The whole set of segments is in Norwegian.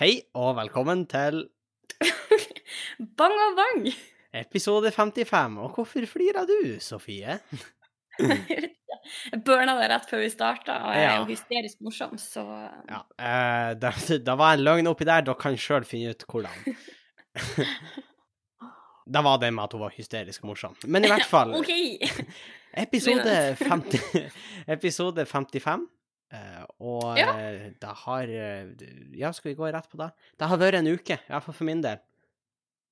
Hei og velkommen til Bang og bang! episode 55. Og hvorfor flirer du, Sofie? Jeg burna det rett før vi starta, og jeg er jo hysterisk morsom, så Ja, eh, det, det var en løgn oppi der, dere kan sjøl finne ut hvordan. det var det med at hun var hysterisk morsom. Men i hvert fall, episode, 50, episode 55. eh, og Ja. eh, det har eh, Ja, skal vi gå rett på det? Det har vært en uke, i hvert fall for min del.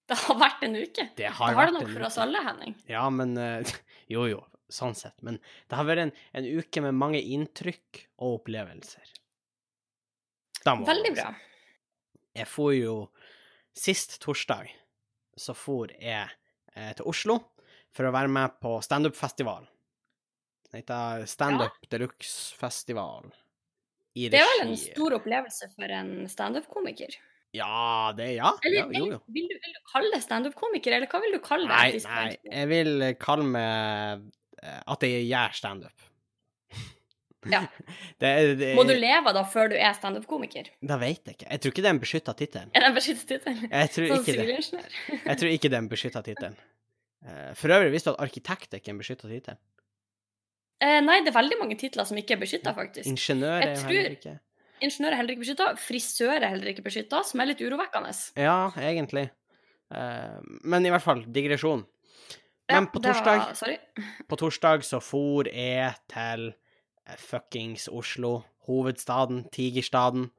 Det har vært en uke. Det Det har, har det nok for oss alle, Henning. Ja, men uh, Jo, jo, sånn sett. Men det har vært en, en uke med mange inntrykk og opplevelser. Veldig bra. Jeg for jo Sist torsdag så for jeg eh, til Oslo for å være med på standup-festival. Den heter Standup Deluxe-festival. I Det er vel en stor opplevelse for en standup-komiker. Ja, det Ja, Eller ja jo, jo. vil, du, vil du kalle det standup-komiker, eller hva vil du kalle det? Nei, nei, jeg vil kalle meg eh, at jeg gjør standup. Ja. Det, det, Må du leve da før du er standup-komiker? Det vet jeg ikke. Jeg tror ikke det er en beskytta tittel. Er det en beskyttet tittel? Jeg tror Sånn ikke det. Jeg tror ikke det er en beskytta tittel. Eh, For øvrig, visste du at arkitekt er ikke en beskytta tittel? Eh, nei, det er veldig mange titler som ikke er beskytta, faktisk. Ingeniør er tror- heller ikke Ingeniør er heller ikke beskytta. Frisør er heller ikke beskytta, som er litt urovekkende. Ja, egentlig. Eh, Men i hvert fall, digresjon. Men på torsdag, Var, sorry. på torsdag så for jeg til eh, fuckings Oslo, hovedstaden, tigerstaden,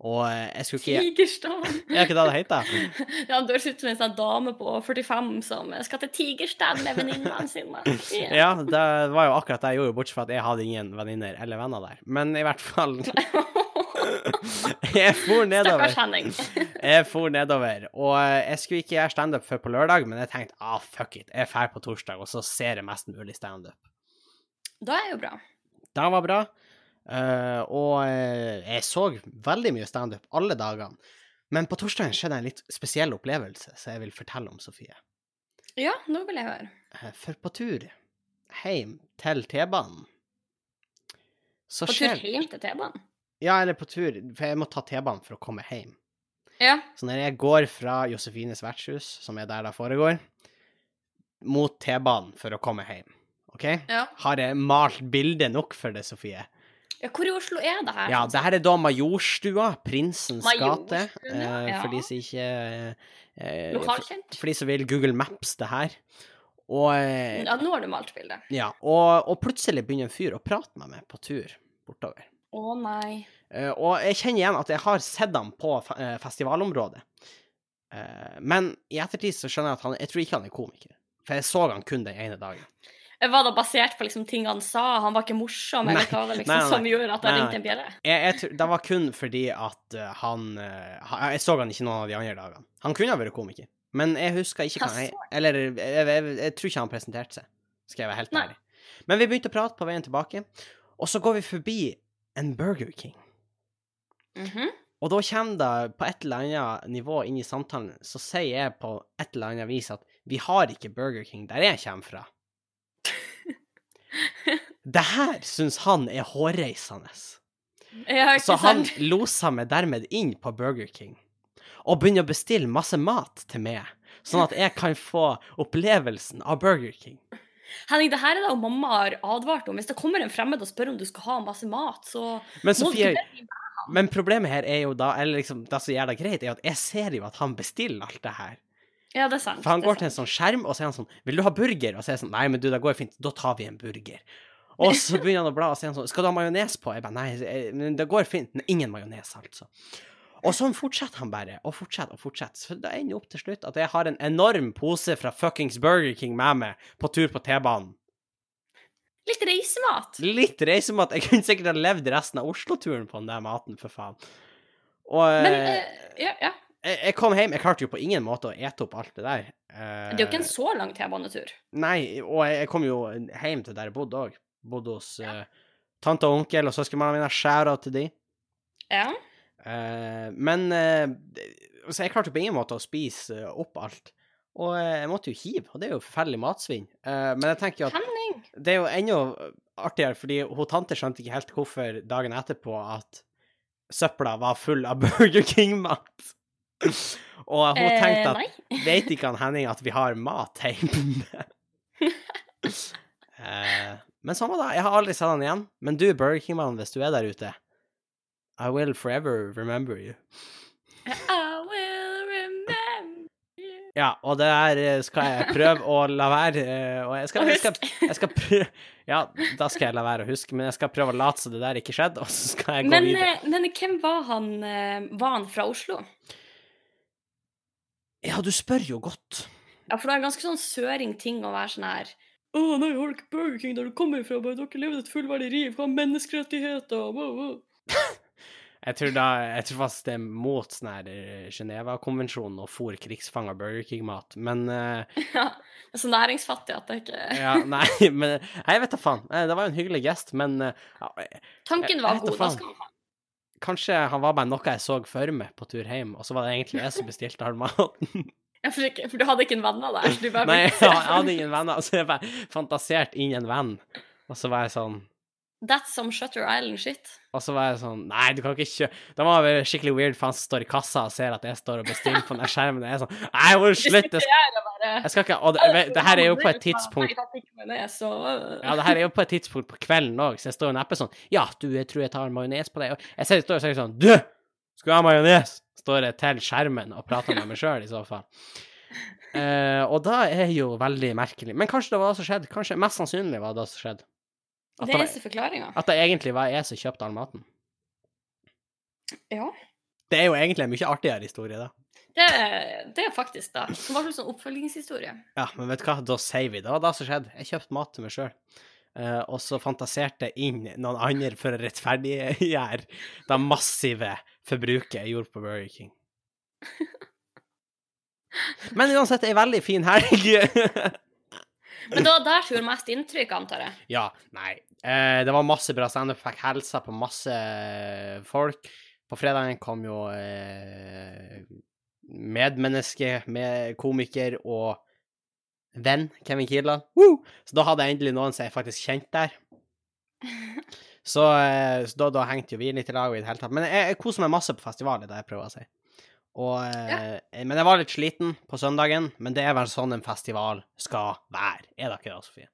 og eh, jeg skulle ikke Tigerstad. Er ikke det det heter? Ja, det høres ut som en sånn dame på 45 som skal til Tigerstad med venninnene sine. Ja, det var jo akkurat det jeg gjorde, bortsett fra at jeg hadde ingen venninner eller venner der. Men i hvert fall Jeg for nedover. Jeg for nedover, og eh, jeg skulle ikke gjøre standup før på lørdag, men jeg tenkte ah, fuck it, jeg drar på torsdag, og så ser jeg mest mulig standup. Da er jo bra. Det var bra, eh, og eh, jeg så veldig mye standup alle dagene. Men på torsdagen skjedde en litt spesiell opplevelse som jeg vil fortelle om, Sofie. Ja, nå vil jeg høre. Uh, For på tur hjem til T-banen så På tur hjem til T-banen. Ja, eller på tur, for jeg må ta T-banen for å komme hjem. Ja. Så når jeg går fra Josefines vertshus, som er der det foregår, mot T-banen for å komme hjem, OK? ja. Har jeg malt bildet nok for det, Sofie? Ja, hvor i Oslo er det her? Ja, det her er da Majorstua, Prinsens gate, Majorstua, eh, ja. for de som ikke eh, Lokalkjent? For, for de som vil Google Maps det her. Og, eh, Ja, nå har du malt bildet. ja, og, og plutselig begynner en fyr å prate med meg på tur bortover. Å nei. Uh, og jeg kjenner igjen at jeg har sett ham på fe- eh, festivalområdet. Uh, men i ettertid så skjønner jeg at han Jeg tror ikke han er komiker. For jeg så han kun den ene dagen. Var det basert på liksom ting han sa? Han var ikke morsom, Nei, eller hva var det liksom nei, nei, som gjorde at nei. ringte en bjelle? Jeg, jeg, tror- det var kun fordi at uh, han uh, Jeg så han ikke noen av de andre dagene. Han kunne ha vært komiker, men jeg husker ikke hva han Eller jeg, jeg, jeg, jeg tror ikke han presenterte seg, skal jeg være helt ærlig. Men vi begynte å prate på veien tilbake, og så går vi forbi en Burger King. Mhm. Og da kommer det på et eller annet nivå inn i samtalen, så sier jeg på et eller annet vis at vi har ikke Burger King der jeg kommer fra. Det her syns han er hårreisende. Så han losa meg dermed inn på Burger King, og begynner å bestille masse mat til meg, sånn at jeg kan få opplevelsen av Burger King. Henning, det her er det mamma har advart om. Hvis det kommer en fremmed og spør om du skal ha masse mat, så Men Sofie, men problemet her er jo da, eller liksom, det som gjør det greit, er at jeg ser jo at han bestiller alt det her. Ja, det er sant. For han går til en sånn skjerm, og så er han sånn 'Vil du ha burger?' Og så er jeg sånn 'Nei, men du, det går fint. Da tar vi en burger'. Og så begynner han å bla, og så er han sånn 'Skal du ha majones på?' Jeg bare 'Nei, men det går fint. Men ingen majones, altså'. Og sånn fortsetter han bare, og fortsetter og fortsetter. Så det ender opp til slutt at jeg har en enorm pose fra fuckings Burger King med meg på tur på T-banen. Litt reisemat. Litt reisemat. Jeg kunne sikkert ha levd resten av Oslo-turen på den der maten, for faen. Og Men eh, eh, ja, ja. Jeg, jeg kom hjem, jeg klarte jo på ingen måte å ete opp alt det der. Eh, Det er jo ikke en så lang T-banetur. Nei, og jeg, jeg kom jo hjem til der jeg bodde òg. Bodde hos eh, tante og onkel og søskenbarna mine. Shout-out til de. Ja. Eh, men eh, Så jeg klarte jo på ingen måte å spise eh, opp alt. Og eh, jeg måtte jo hive, og det er jo forferdelig matsvinn. Eh, men jeg tenker jo at Henning! det er jo enda artigere, fordi hun tante skjønte ikke helt hvorfor dagen etterpå at søpla var full av Burger King-mat. Og hun Eh, tenkte at nei. Vet ikke han Henning at vi har mat hjemme? eh, men sånn da. Jeg har aldri sett han igjen. Men du, Burger King-mann, hvis du er der ute I will forever remember you. I will remember you. Ja, og det her eh, skal jeg prøve å la være. eh, Og jeg skal, jeg skal, jeg skal prøve Ja, da skal jeg la være å huske, men jeg skal prøve å late som det der ikke skjedde, og så skal jeg gå Men, videre. eh, men hvem var han? eh, Var han fra Oslo? Ja, du spør jo godt. Ja, for det er ganske sånn søring ting å være sånn her Å nei, har du ikke Burger King der du kommer fra? Bare dere levde et fullverdig liv, hva er menneskerettigheter? Wow, wow. Jeg tror, da, jeg tror faktisk det er mot sånn her eh, Geneva-konvensjonen å fôre krigsfanger Burger King-mat, men uh, Ja, det er så næringsfattig at det ikke Ja, nei, men Jeg vet da faen. Eh, Det var jo en hyggelig gest, men uh, Tanken var jeg, jeg god, da skal man ha. Kanskje han var bare noe jeg så for meg på tur hjem, og så var det egentlig jeg som bestilte all maten. Ja, for, for du hadde ikke en venn av deg? så Du bare Nei, jeg hadde ingen venner, så jeg bare fantaserte inn en venn. Og så var jeg sånn That's some Shutter Island-shit. Og så var jeg sånn Nei, du kan ikke kjøpe Det var vel skikkelig weird, for han står i kassa og ser at jeg står og bestiller på den skjermen. Jeg er sånn Nei, hvor slutt! Jeg, jeg skal ikke Og det, det her er jo på et tidspunkt Ja, det her er jo på et tidspunkt på kvelden òg, så jeg står og nepper sånn Ja, du, jeg tror jeg tar majones på deg. Og jeg ser- står og sier sånn Du! Skal du ha majones? Står jeg til skjermen og prater med meg sjøl, i så fall. Uh, og da er jo veldig merkelig. Men kanskje det var det som skjedde. Kanskje Mest sannsynlig var det det som skjedde. At Det er eneste forklaringa. at det egentlig var jeg som kjøpte all maten. Ja. Det er jo egentlig en mye artigere historie, da. Det, det er faktisk da. Som var sånn oppfølgingshistorie. Ja, men vet du hva, da sier vi det. Det var det som skjedde. Jeg kjøpte mat til meg sjøl. og så fantaserte jeg inn noen andre for å rettferdiggjøre det massive forbruket jeg gjorde på Burger King. Men uansett, ei veldig fin helg. Men det var der gjorde mest inntrykk, antar jeg. ja, nei. Eh, det var masse bra standup. Fikk hilsa på masse folk. På fredagen kom jo eh, medmenneske, med komiker og venn Kevin Kieland. Woo! Så da hadde jeg endelig noen som jeg faktisk kjente der. Så, eh, så da, da hengte jo vi litt i lag i det hele tatt. Men jeg, jeg koser meg masse på festivalen, det jeg prøver å si. Og, eh, Men jeg var litt sliten på søndagen, men det er vel sånn en festival skal være. Er det ikke det, Sofie?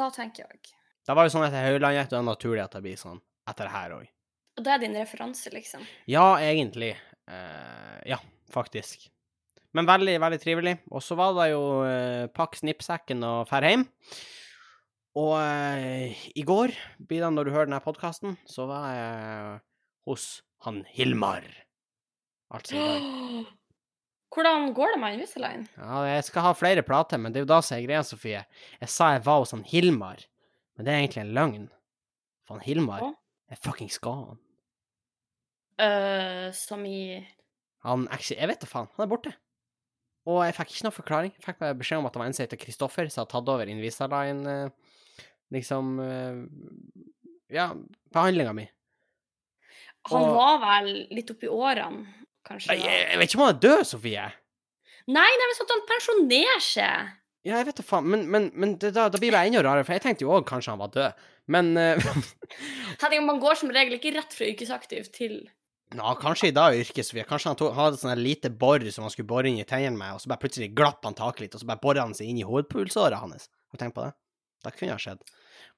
Da tenker jeg. Det var jo sånn etter Høylandet, og det er naturlig at det blir sånn etter det her òg. Og det er din referanse, liksom. Ja, egentlig. Eh, ja, faktisk. Men veldig, veldig trivelig. Og så var det jo eh, pakk snippsekken og fær hjem. Og eh, i går, blir det når du hører denne podkasten, så var jeg hos han Hilmar. Altså. Hvordan går det med Invisalign? Ja, jeg skal ha flere plater, men det er jo da som er greia, Sofie. Jeg sa jeg var hos han Hilmar, men det er egentlig en løgn. For han Hilmar Å? er fuckings gal. Uh, som i Han actually, Jeg vet da faen. Han er borte. Og jeg fikk ikke noe forklaring. Jeg fikk bare beskjed om at det var en som heter Kristoffer, som hadde tatt over Invisaline, eh, liksom eh, Ja, behandlinga mi. Han Og- var vel litt oppi årene, kanskje? Jeg, jeg vet ikke om han er død, Sofie. Nei, nei, men sånn at han pensjonerer seg. Ja, jeg vet da faen. Men, men, men det, da, da blir det enda rarere, for jeg tenkte jo òg kanskje han var død. Men uh, Tenk, Man går som regel ikke rett fra yrkesaktiv til Nå, kanskje i dag yrket, Kanskje han, tog, hadde sånn lite bor som han skulle bore inn i tennene med, og så bare plutselig glapp han taket litt, og så bare bora han seg inn i hovedpulsåret hans. Har du tenkt på det? Det kunne ha skjedd.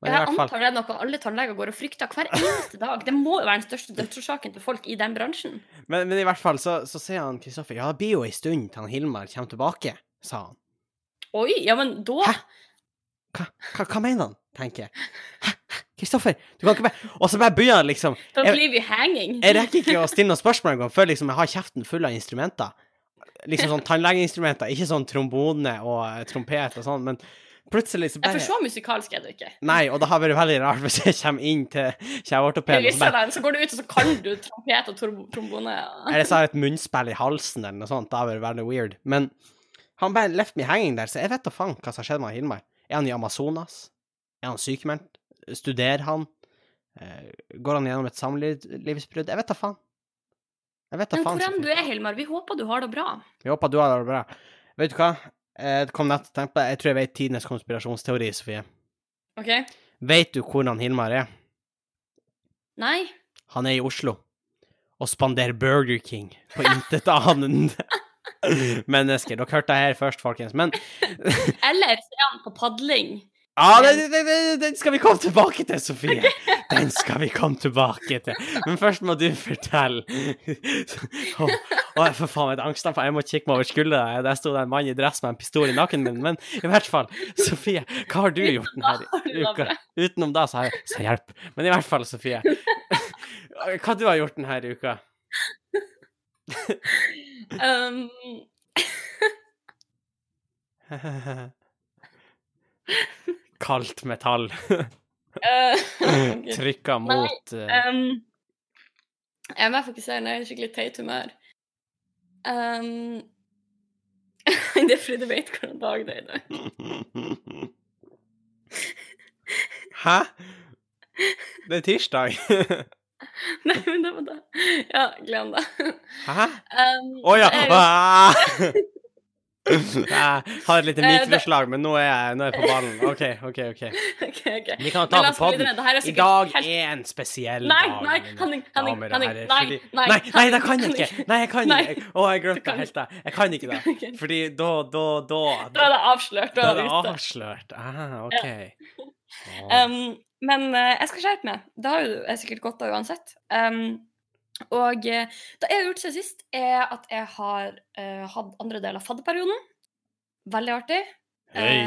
Men i Jeg fall antar det er noe alle tannleger går og frykter hver eneste dag. Det må jo være den største dødsårsaken til folk i den bransjen. Men, men i hvert fall så, så sier han Kristoffer ja, det blir jo ei stund til han Hilmar kommer tilbake, sa han. Oi, ja, men da Hæ? Hva, hva, hva mener han? tenker jeg. Hæ? Kristoffer, du kan ikke bare Og så bare begynner han liksom Da jeg- vi hanging. Jeg rekker ikke å stille noen spørsmål engang før liksom jeg har kjeften full av instrumenter. Liksom sånn tannlegeinstrumenter, ikke sånn trombone og eh, trompet og sånn, men plutselig så bare Jeg så musikalsk er du ikke. Nei, og det har vært veldig rart hvis jeg kommer inn til kjeveortopeden, og så bare Så går du ut, og så kan du trompet og trombone, trombone. Eller så har jeg et munnspill i halsen eller noe sånt. Det har vært veldig weird. Men han bare left me hanging der, så jeg vet da faen hva som har skjedd med Hilmar. Er han i Amazonas? Er han sykemeldt? Studerer han? Eh, går han gjennom et samlivsbrudd? Jeg vet da faen. Jeg vet da Men faen. hvor enn du er, Hilmar, vi håper du har det bra. Vi håper du har det bra. Vet du hva? Jeg kom nett til å tenke på det. Jeg tror jeg vet tidenes konspirasjonsteori, Sofie. OK? Vet du hvor han Hilmar er? Nei? Han er i Oslo. og spanderer Burger King på intetanende mennesker. Dere hørte det her først, folkens. Men Eller så er han på padling. Ja, den, den, den, den skal vi komme tilbake til, Sofie. Den skal vi komme tilbake til. Men først må du fortelle. Å, oh, jeg får faen et angstanfall. Jeg må kikke meg over skuldra. Der sto det en mann i dress med en pistol i nakken min. Men i hvert fall, Sofie, hva har du gjort denne uka? Utenom da, så har jeg Så hjelp. Men i hvert fall, Sofie. Hva du har gjort denne uka? Um, Kaldt metall. eh, Trykka mot Nei, um, jeg må fokusere når jeg er i skikkelig teit humør. Um, det er fordi du vet hvilken dag det er i dag. Hæ? Det er tirsdag. Nei, men det var da Ja, glem det. Hæ? Um, oh, ja! det er jo- Ah! Jeg har et lite Eh, mikroslag, men nå er jeg, nå er jeg på ballen. OK, OK. ok. okay, okay. Vi kan ta på er I dag er en spesiell Nei, dag. nei, Henning, Henning, Henning, nei, fordi- nei, nei, nei, det kan jeg ikke! Nei, jeg kan ikke. Å, jeg glemte det helt. det. Jeg kan ikke det. Fordi da, da, da Da er det avslørt. Da er det avslørt. Ah, OK. Um, men uh, jeg skal skjerpe meg. Det har jo jeg sikkert godt av uansett. Um, og uh, det jeg har gjort siden sist, er at jeg har uh, hatt andre del av fadderperioden. Veldig artig. Hei.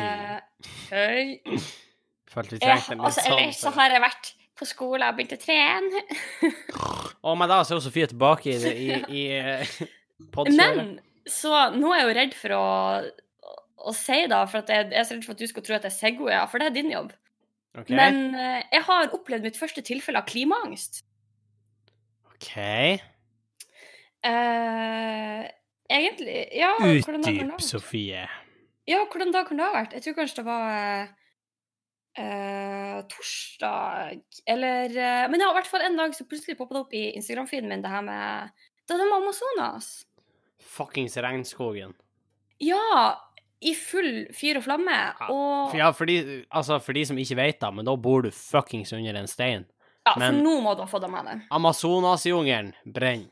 hei. Følte vi trengte en litt sånn. ellers så har jeg vært på skole og begynt å trene. Å, men da så er jo Sofie tilbake i, i, i i. Men så nå er jeg jo redd for å, å si det, for at jeg, jeg er så redd for at du skal tro at jeg segwayer, for det er din jobb. OK. Men eh, jeg har opplevd mitt første tilfelle av klimaangst. OK. Uh, egentlig Ja, Utdyp? Sofie. Ja, hvordan dag kan det ha vært? Jeg tror kanskje det var eh, torsdag Eller uh, Men ja, i hvert fall en dag så plutselig poppa det opp i Instagram-feeden min det her med Det er det med Amazonas. Fuckings regnskogen. Ja, i full fyr og flamme. Ja, Og ja, for de, altså, for de som ikke vet det, men da bor du fuckings under en stein. ja, for men- nå må du ha fått det med deg. Amazonasjungelen brenner.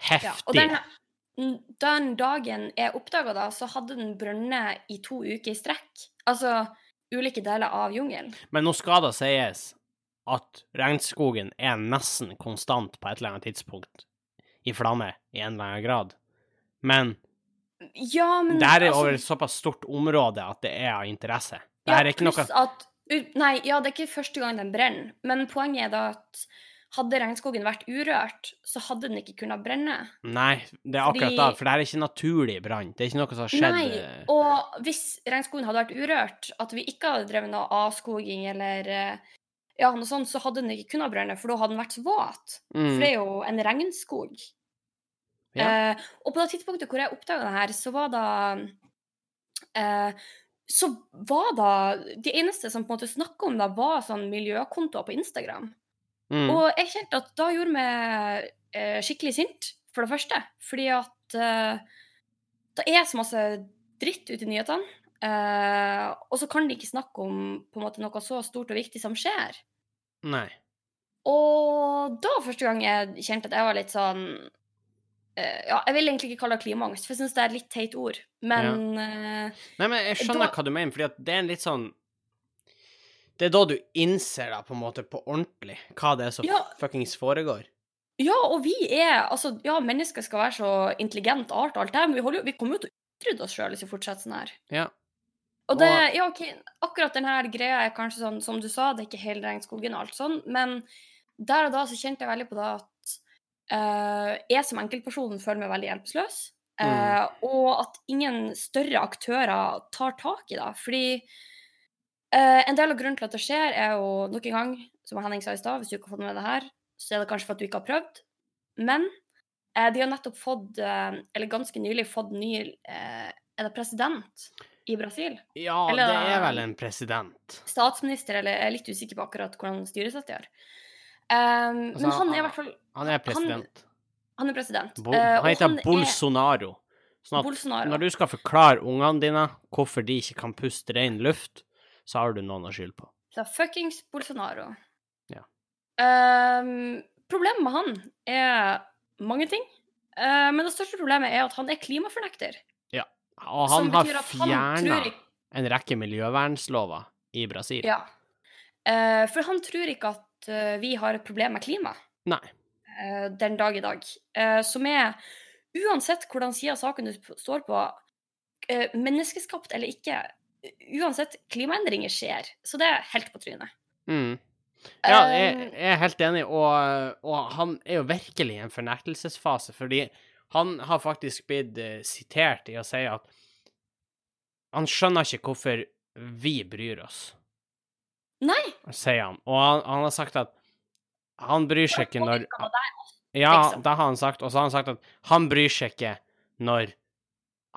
Heftig. Ja, og den, den dagen jeg oppdaga det, så hadde den brønnet i to uker i strekk. Altså ulike deler av jungelen. Men nå skal det sies at regnskogen er nesten konstant på et eller annet tidspunkt i flamme i en eller annen grad. Men Ja, men det her er altså- over et såpass stort område at det er av interesse. Det Ja, er ikke noe at Nei, ja, det er ikke første gang den brenner, men poenget er da at hadde regnskogen vært urørt, så hadde den ikke kunnet brenne. Nei, det er akkurat Fordi- da, for det her er ikke naturlig brann. Det er ikke noe som har skjedd Nei, og hvis regnskogen hadde vært urørt, at vi ikke hadde drevet noe avskoging eller eh, ja, noe sånt, så hadde den ikke kunnet brenne, for da hadde den vært så våt. For mm, det er jo en regnskog. Ja. Eh, og på det tidspunktet hvor jeg oppdaga det her, så var det eh, Så var da De eneste som på en måte snakka om det, var sånn miljøkontoer på Instagram. mm, Og jeg kjente at da gjorde meg eh, skikkelig sint, for det første. Fordi at eh, det er så masse dritt ute i nyhetene. eh, og så kan de ikke snakke om måte noe så stort og viktig som skjer. Nei. Og da var første gang jeg kjente at jeg var litt sånn Ja, jeg vil egentlig ikke kalle det klimaangst, for jeg syns det er et litt teit ord. Men ja. Nei, men jeg skjønner Da- hva du mener, for det er en litt sånn Det er da du innser da, på en måte, på ordentlig, hva det er som Ja. fuckings foregår. ja, og vi er Altså, ja, mennesker skal være så intelligent art og alt det her, men vi, vi kommer jo til å utrydde oss sjøl hvis vi fortsetter sånn her. Ja. Og det, ja, ok, akkurat denne greia er kanskje sånn, som du sa, det er ikke hele regnskogen og alt sånn, men der og da så kjente jeg veldig på det at eh, jeg som enkeltperson føler meg veldig hjelpeløs, Mm. og at ingen større aktører tar tak i det. Fordi eh, en del av grunnen til at det skjer, er jo nok en gang, som Henning sa i stad, hvis du ikke har fått med det her, så er det kanskje for at du ikke har prøvd. Men eh, de har nettopp fått, eh, eller ganske nylig fått ny eh, Er det president i Brasil? Ja, Eller- det er vel en president. statsminister, eller jeg er litt usikker på akkurat hvordan styresettet har. Um, Altså, men han er i hvert fall Han er president. Han er president. Bo han heter han Bolsonaro. Sånn at Bolsonaro. når du skal forklare ungene dine hvorfor de ikke kan puste ren luft, så har du noen å skylde på. Så fuckings Bolsonaro. Ja. Um, problemet med han er mange ting. Uh, men det største problemet er at han er klimafornekter. Ja, Og han har fjerna en rekke miljøvernslover i Brasil. Ja. Uh, for han tror ikke at uh, vi har et problem med klima Nei. Eh, den dag i dag. Eh, som er, uansett hvordan sida av saken du står på, eh, menneskeskapt eller ikke, uansett, klimaendringer skjer. Så det er helt på trynet. Mm. Ja, jeg, jeg er helt enig, og, og han er jo virkelig i en fornektelsesfase, fordi han har faktisk blitt sitert i å si at han skjønner ikke hvorfor vi bryr oss, nei! sier han. Og han, han har sagt at han bryr seg ikke når. Ja, liksom. det har han sagt, og så har han sagt at han bryr seg ikke når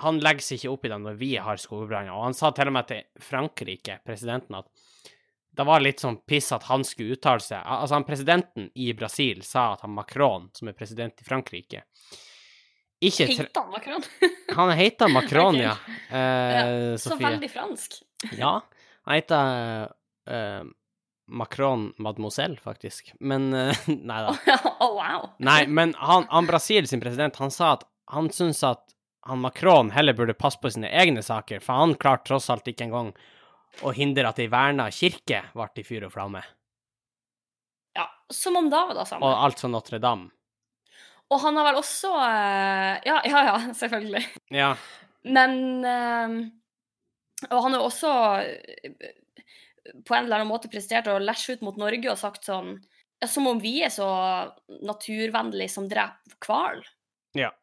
Han legger seg ikke opp i det når vi har skogbranner, og han sa til og med til Frankrike, presidenten, at det var litt sånn piss at han skulle uttale seg. Altså, han presidenten i Brasil sa at han Macron, som er president i Frankrike Ikke Heter han Macron? Han heter Macron, ja. Eh, Så Sofie. veldig fransk. Ja. Han heter eh, Macron Mademoiselle, faktisk. Men uh, Nei da. Å, wow. Nei, men han, han Brasil sin president, han sa at han syns at han Macron heller burde passe på sine egne saker, for han klarte tross alt ikke engang å hindre at ei verna kirke ble i fyr og flamme, Ja, Som om da var det samme. og altså Notre-Dame. Og han har vel også uh, Ja, ja, ja, selvfølgelig. Ja. Men uh, Og han har også på en eller annen måte prestert å lashe ut mot Norge og sagt sånn Som om vi er så naturvennlige som dreper hval. Ja.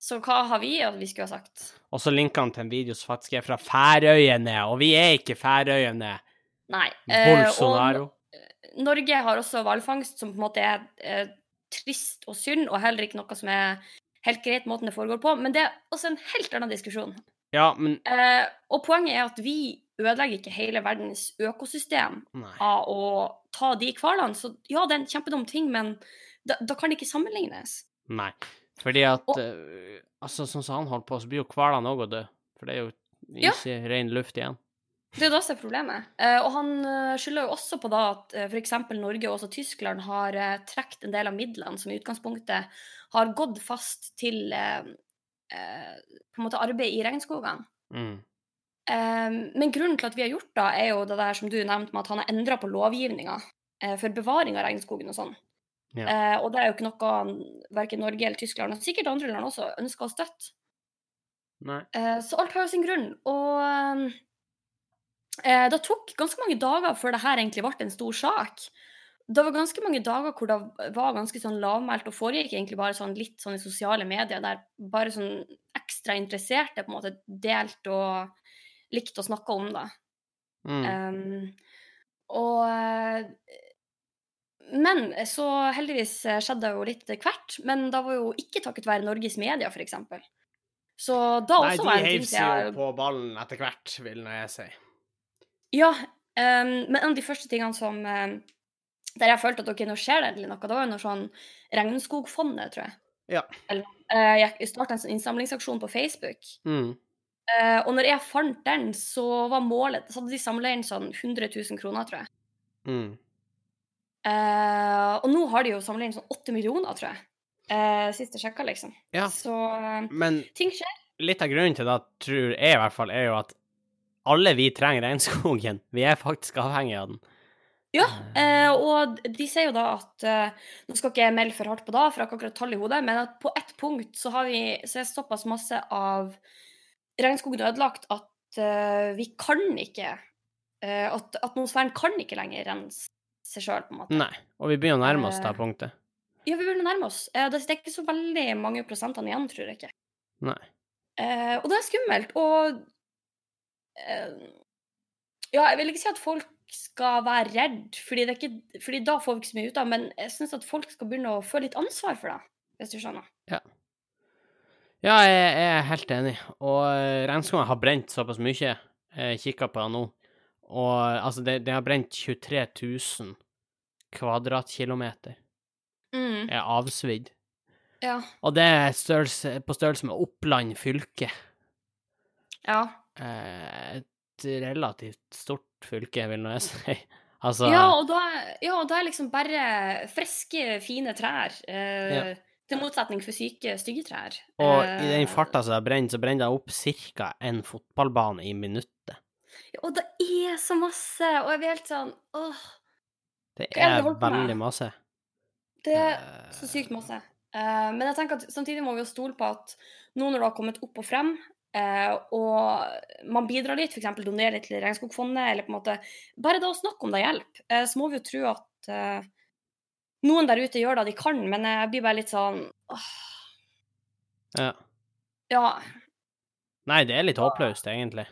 Så hva har vi at vi skulle ha sagt? Og så linker han til en video som faktisk er fra Færøyene, og vi er ikke Færøyene. Nei. eh, Bolsonaro. og Norge har også hvalfangst som på en måte er eh, trist og synd, og heller ikke noe som er helt greit måten det foregår på. Men det er også en helt annen diskusjon. Ja, men Eh, og poenget er at vi ødelegger ikke hele verdens økosystem Nei. av å ta de hvalene. Så ja, det er en kjempedum ting, men da, da kan det ikke sammenlignes. Nei. Fordi at Og- eh, Altså, sånn som han holdt på, så blir jo hvalene òg å dø. For det er jo Ja. ikke ren luft igjen. Det er det som er problemet. Eh, og han eh, skylder jo også på da at f.eks. Norge og også Tyskland har trukket en del av midlene som i utgangspunktet har gått fast til på en måte arbeid i regnskogene. Mm. Eh, men grunnen til at vi har gjort det, er jo det der som du nevnte med at han har endra på lovgivninga eh, for bevaring av regnskogen og sånn. Ja. Eh, og det er jo ikke noe verken Norge eller Tyskland, og sikkert andre land også, ønsker å støtte. Nei. Eh, så alt har jo sin grunn. Og eh, det tok ganske mange dager før det her egentlig ble en stor sak. Det var ganske mange dager hvor det var ganske sånn lavmælt og foregikk egentlig bare sånn litt sånn i sosiale medier, der bare sånn ekstra interesserte på en måte delte og likte å snakke om da. Mm. Um, og Men så heldigvis eh, skjedde det jo litt hvert. Men da var jo ikke takket være Norges media, f.eks. Så da Nei, også de var en heiv ting seg som jo på ballen etter hvert, vil nå jeg si. Ja, um, men en av de første tingene som um, Der jeg følte at ok, nå skjer det endelig noe, det var jo noe sånn Regnskogfondet, tror jeg. Ja. Eller, uh, jeg starta en sånn innsamlingsaksjon på Facebook. Mm. Uh, og når jeg fant den, så var målet Så hadde de samla inn sånn 100 000 kroner, tror jeg. Mm. Uh, og nå har de jo samla inn sånn 8 millioner, tror jeg. Uh, sist jeg sjekka, liksom. Ja, Så men ting skjer. litt av grunnen til det, tror jeg i hvert fall, er jo at alle vi trenger regnskogen. Vi er faktisk avhengig av den. Ja, eh, og de sier jo da at eh, Nå skal ikke jeg melde for hardt på det, for jeg har ikke akkurat tall i hodet, men at på ett punkt så, har vi, så er såpass masse av regnskogen ødelagt at uh, vi kan ikke uh, At atmosfæren kan ikke lenger rense seg sjøl, på en måte. Nei. Og vi begynner å nærme oss det Eh. punktet. Ja, vi begynner å nærme oss. Det er ikke så veldig mange prosentene igjen, tror jeg ikke. Nei. Og det er skummelt. Og Ja, jeg vil ikke si at folk skal være redd, fordi, det er ikke, fordi da får vi ikke så mye ut av men jeg syns at folk skal begynne å føle litt ansvar for det, hvis du skjønner. Ja, jeg, jeg er helt enig. Og eh, regnskogen har brent såpass mye. Jeg kikker på det nå. Og altså, det, det har brent 23 000 kvadratkilometer. Mm, Er avsvidd. ja. Og det er størrelse, på størrelse med Oppland fylke. Ja. Eh, Et relativt stort fylke, vil nå jeg si. Altså ja, og da, ja, da er liksom bare friske, fine trær. Eh, Ja. Til motsetning for syke styggetrær. Og Eh, i den farta som det brenner, så brenner det opp ca. en fotballbane i minuttet. ja, Og det er så masse, og jeg blir helt sånn åh, Det er det er veldig masse. Det er Eh, så sykt masse. Eh, men jeg tenker at samtidig må vi jo stole på at nå når det har kommet opp og frem, eh, og man bidrar litt, f.eks. donerer litt til Regnskogfondet, eller på en måte Bare da å snakke om det hjelper, eh, så må vi jo tro at eh, noen der ute gjør det de kan, men jeg blir bare litt sånn åh, Ja. ja. Nei, det er litt håpløst, egentlig.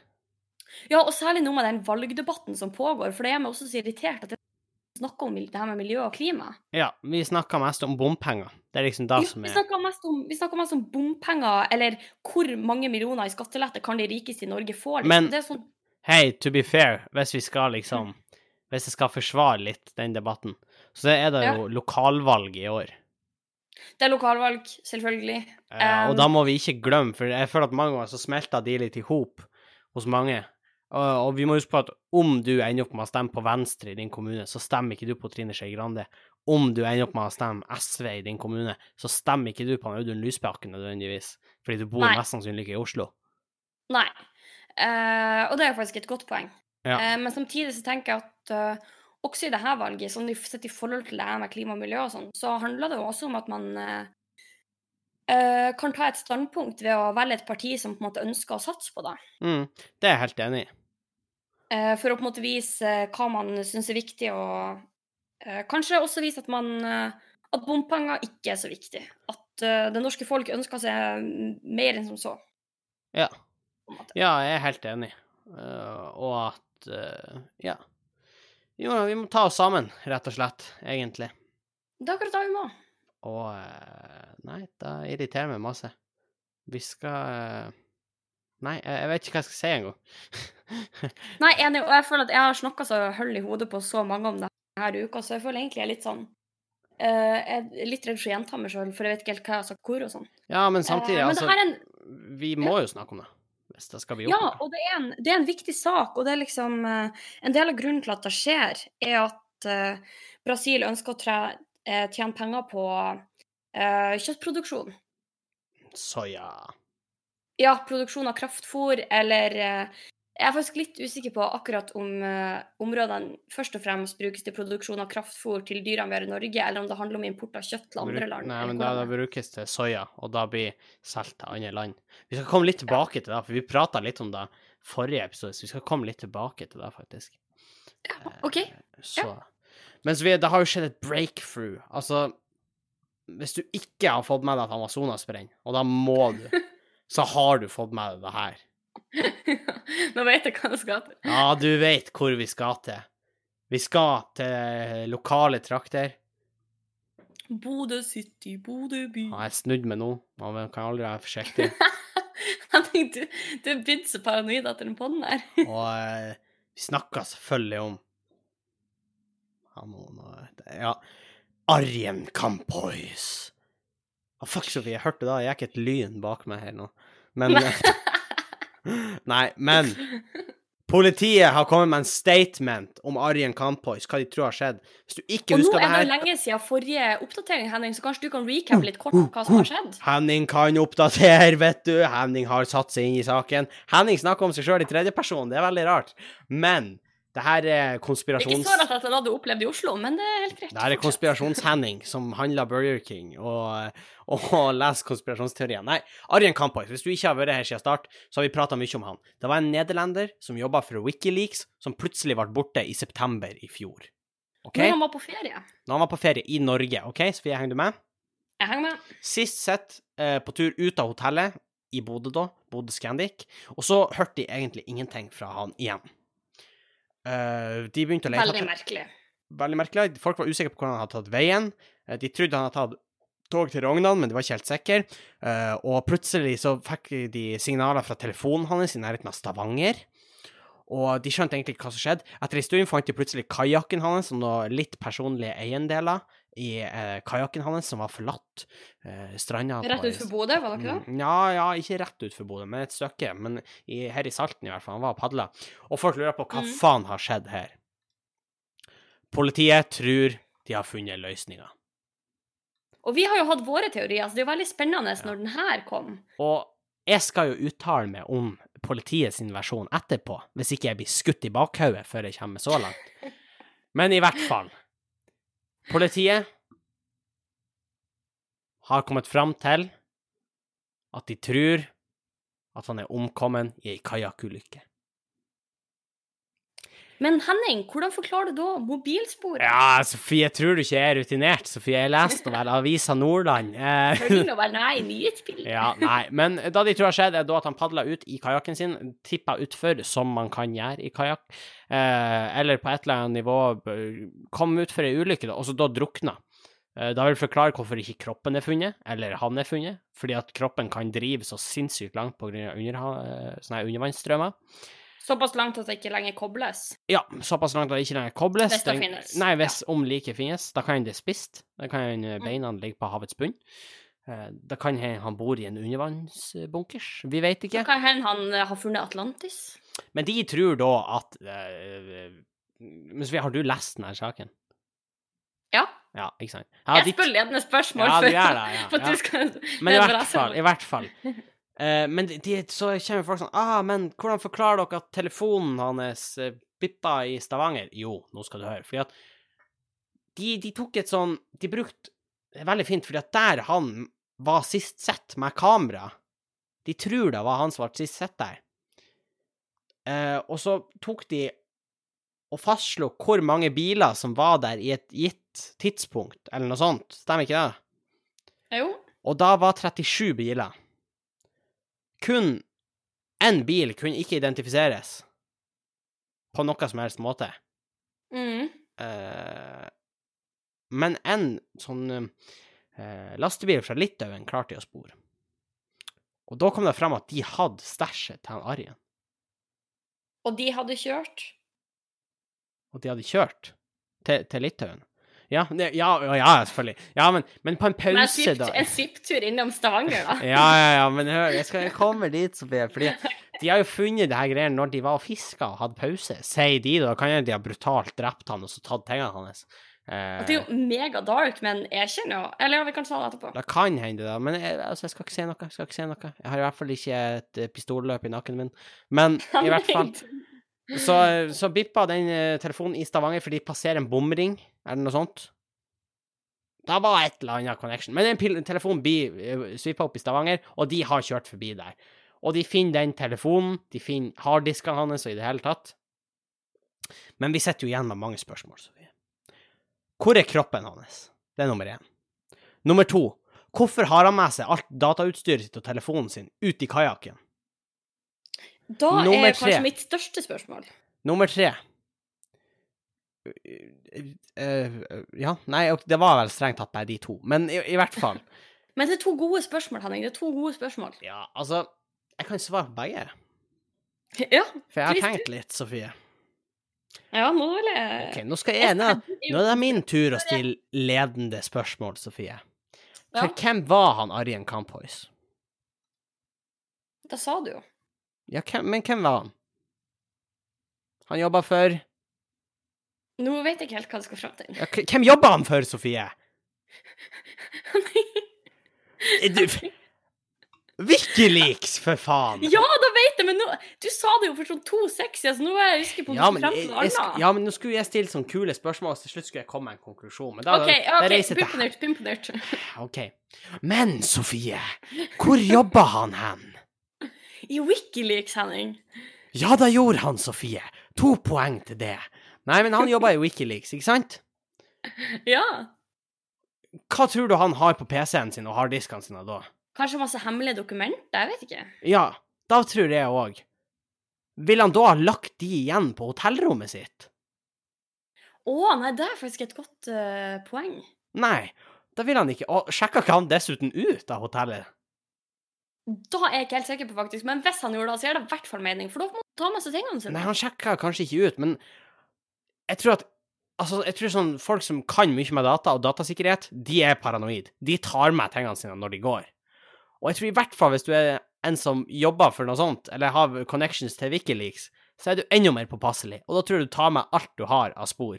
ja, og særlig nå med den valgdebatten som pågår, for det gjør meg også så irritert at jeg snakker om det her med miljø og klima. Ja, vi snakker mest om bompenger. Det er liksom det Jo, som vi er snakker mest om, vi snakker mest om bompenger, eller hvor mange millioner i skattelette kan de rikeste i Norge få? Liksom. Men- sånn, Hei, to be fair, hvis vi skal liksom Hvis jeg skal forsvare litt den debatten, så er det jo lokalvalg i år. det er lokalvalg, selvfølgelig. Ja, og da må vi ikke glemme, for jeg føler at mange ganger så smelter de litt i hop hos mange. Og, vi må huske på at om du ender opp med å stemme på Venstre i din kommune, så stemmer ikke du på Trine Skei Grande. Om du ender opp med å stemme SV i din kommune, så stemmer ikke du på Audun Lysbakken nødvendigvis, fordi du bor Nei. mest sannsynlig ikke i Oslo. Nei. Uh, og det er faktisk et godt poeng. Ja. Uh, men samtidig så tenker jeg at eh, også i dette valget, sånn sett i forhold til det her med klima og miljø og sånn, så handler det jo også om at man eh, kan ta et standpunkt ved å velge et parti som på en måte ønsker å satse på det. Mm, det er jeg helt enig i. Uh, for å på en måte vise hva man syns er viktig, og uh, kanskje også vise at man at bompenger ikke er så viktig. At det norske folk ønsker seg mm, mer enn som så. Ja. en. Ja, jeg er helt enig. Og at eh, Jo, vi må ta oss sammen, rett og slett, egentlig. Det er akkurat det vi må. Og eh, Nei, det irriterer meg masse. Vi skal eh, Nei, jeg, vet ikke hva jeg skal si engang. Nei, enig, og jeg føler at jeg har snakka så hull i hodet på så mange om det her uka, så jeg føler egentlig jeg er litt sånn uh, Jeg er litt redd for å gjenta meg sjøl, for jeg vet ikke helt hva jeg har sagt hvor og sånn. ja, men samtidig, uh, men altså en, Vi må jo snakke om det. Hvis det skal bli ja, og det er, en, det er en viktig sak, og det er liksom eh, En del av grunnen til at det skjer, er at eh, Brasil ønsker å tre, eh, tjene penger på kjøttproduksjon. Soya. Ja, produksjon av kraftfôr, eller Jeg er faktisk litt usikker på akkurat om uh, områdene først og fremst brukes til produksjon av kraftfôr til dyrene vi har i Norge, eller om det handler om import av kjøtt til andre land. Nei, men da, da det brukes til soya, og da blir solgt til andre land. Vi skal komme litt tilbake til det, for vi prata litt om det forrige episode, så vi skal komme litt tilbake til det, faktisk. Ja, OK. Så Mens vi, det har jo skjedd et breakthrough. Altså, hvis du ikke har fått med deg at Amazonas brenner, og da må du, så har du fått med deg det her. Nå vet jeg hva jeg skal til. Ja, du vet hvor vi skal til. Vi skal til lokale trakter. Bodø City, Bodø by. Ja, jeg snudde meg nå. Man kan aldri være forsiktig. Du, du er blitt så paranoid etter den podden der. Og eh, vi snakka selvfølgelig om Ja, noen Ja. Arjen Campois. Å, fuck, jeg hørte da, jeg gikk et lyn bak meg her nå. Men Nei, men Politiet har kommet med en statement om Arjen Kampois, hva de tror har skjedd. Hvis du ikke Og nå husker det er det lenge siden forrige oppdatering, Henning, så kanskje du kan recappe litt kort hva som har skjedd? Henning kan oppdatere, vet du. Henning har satt seg inn i saken. Henning snakker om seg sjøl i tredjeperson, det er veldig rart. Men det her er Det er konspirasjons... Ikke så rart at han hadde opplevd i Oslo, men det er helt greit. Det her er konspirasjons-Henning som handler Burger King og, og leser konspirasjonsteorier. Nei, Arjen Kampois, hvis du ikke har vært her siden start, så har vi prata mye om han. Det var en nederlender som jobba for Wikileaks, som plutselig ble borte i september i fjor. Okay? Når han var på ferie. Når han var på ferie i Norge. OK, Sofie, henger du med? Jeg henger med. Sist sett eh, på tur ut av hotellet, i Bodø da, Bodø Scandic, og så hørte de egentlig ingenting fra han igjen. Eh, de begynte å lete Veldig merkelig. Veldig merkelig. Folk var usikre på hvordan han hadde tatt veien. Uh, de trodde han hadde tatt tog til Rognan, men de var ikke helt sikre. Uh, og plutselig så fikk de signaler fra telefonen hans i nærheten av Stavanger. Og de skjønte egentlig ikke hva som skjedde. Etter en stund fant de plutselig kajakken hans og noen litt personlige eiendeler i eh, kajakken hans som var forlatt. Eh, stranda Rett utfor Bodø, var det ikke det? Mm, Ja, ja, ikke rett utfor Bodø, men et stykke. Men i, her i Salten, i hvert fall. Han var og padla. Og folk lurer på hva Mm. faen har skjedd her. Politiet tror de har funnet løsninga. Og vi har jo hatt våre teorier, så det er jo veldig spennende når den her kom. Og jeg skal jo uttale meg om politiet sin versjon etterpå, hvis ikke jeg blir skutt i bakhodet før jeg kommer så langt. Men i hvert fall. Politiet har kommet fram til at de tror at han er omkommet i ei kajakkulykke. Men Henning, hvordan forklarer du da mobilsporet? Ja, Sofie, tror du ikke er rutinert? Sofie, jeg leste vel Avisa Nordland. Eh, vel nei, nyhetsbildet. ja, nei, men da de tror har skjedd, er da at han padla ut i kajakken sin, tippa utfor, som man kan gjøre i kajakk, eh, eller på et eller annet nivå kom utfor ei ulykke, da, og så da drukna. Eh, Da vil jeg forklare hvorfor ikke kroppen er funnet, eller han er funnet, fordi at kroppen kan drive så sinnssykt langt eh, sånne her undervannsstrømmer. Såpass langt at det ikke lenger kobles. Ja, såpass langt at det ikke lenger kobles. Hvis det finnes, Nei, hvis om like finnes. Da kan det spist. Da kan eh, Mm. beina ligge på havets bunn. Eh, Da kan hende han bor i en undervannsbunkers. Vi vet ikke. Da kan hende han eh, har funnet Atlantis. Men de tror da at Men Sofie, har du lest denne saken? Ja. Ja, ikke sant? Ja, Jeg spør ledende spørsmål Ja, for, du gjør det, ja, for at du skal Men i er hvert fall, i hvert fall. Eh, men de, de, så kommer folk sånn ah, men hvordan forklarer dere at telefonen hans uh, bippa i Stavanger? Jo, nå skal du høre. Fordi at de, de tok et sånn De brukte veldig fint, fordi at der han var sist sett med kamera De tror det var han som ble sist sett der. Eh, og så tok de og fastslo hvor mange biler som var der i et gitt tidspunkt, eller noe sånt. Stemmer ikke det? Jo. Og da var 37 biler. Kun én bil kunne ikke identifiseres på noe som helst måte. Mm. Eh, men en sånn eh, lastebil fra Litauen klarte de å spore. Og da kom det fram at de hadde stæsjet til han Arjen. Og de hadde kjørt. Og de hadde kjørt til, til Litauen. Ja, det, ja, ja, selvfølgelig. Ja, men, men på en pause, da. en svipptur innom Stavanger, da. Ja, ja, ja, men hør, jeg skal komme dit, Sofie. Fordi de har jo funnet det her greiene når de var og fiska og hadde pause, sier de. Da kan hende de har brutalt drept han og så tatt tingene hans. Eh, Det er jo mega dark, men jeg kjenner jo Eller ja, vi kan ta det etterpå. det kan hende, da. Men jeg, altså, jeg skal ikke si noe. Jeg skal ikke si noe. Jeg har i hvert fall ikke et eh, pistolløp i nakken min. Men i hvert fall Så, så bippa den eh, telefonen i Stavanger for de passerer en bomring, eller noe sånt. Det var et eller annet connection. Men den telefonen blir uh, svippa opp i Stavanger, og de har kjørt forbi der. Og de finner den telefonen, de finner harddiskene hans og i det hele tatt. Men vi sitter jo igjen med mange spørsmål, Sofie. Hvor er kroppen hans? Det er nummer én. Nummer to. Hvorfor har han med seg alt datautstyret sitt og telefonen sin ut i kajakken? Da Nummer er kanskje tre. mitt største spørsmål. Nummer tre Eh, Ja, nei, det var vel strengt tatt bare de to, men i, i hvert fall. Men det er to gode spørsmål, Henning. Det er to gode spørsmål. Ja, altså Jeg kan svare på begge, Ja, for jeg har tenkt litt, Sofie. ja nå vil jeg Ok, nå skal jeg Nå, nå er det min tur å stille ledende spørsmål, Sofie. For Ja. hvem var han Arjen Kamphois? Det sa du jo. Ja, hvem, men hvem var han? Han jobba for Nå vet jeg ikke helt hva du skal fram til. ja, Hvem jobba han for, Sofie? Nei Du Wikileaks, for faen! ja, da vet jeg, men nå Du sa det jo for sånn to siden, så nå er jeg usikker på Ja men, jeg, jeg, ja, men nå skulle jeg stille sånne kule spørsmål, og til slutt skulle jeg komme med en konklusjon. Men da, OK, ja, da ok, reiser jeg til nytt. Begynn. OK. Men, Sofie, hvor jobba han hen? I Wikileaks, Henning. Ja, da gjorde han, Sofie. To poeng til det. Nei, men han jobba i Wikileaks, ikke sant? Ja. Hva tror du han har på PC-en sin og harddiskene sine da? Kanskje masse hemmelige dokumenter? Jeg vet ikke. Ja, da tror jeg òg. Vil han da ha lagt de igjen på hotellrommet sitt? Å, nei, det er faktisk et godt uh, poeng. Nei, da vil han ikke. Og sjekka ikke han dessuten ut av hotellet? Da er jeg ikke helt sikker på, faktisk. Men hvis han gjorde det, så gjør det i hvert fall mening. For da må han ta med seg tingene sine. Nei, han sjekka kanskje ikke ut, men jeg tror at Altså, jeg tror sånn folk som kan mye med data og datasikkerhet, de er paranoid. De tar med tingene sine når de går. Og jeg tror i hvert fall hvis du er en som jobber for noe sånt, eller har connections til Wikileaks, så er du enda mer påpasselig. Og da tror jeg du tar med alt du har av spor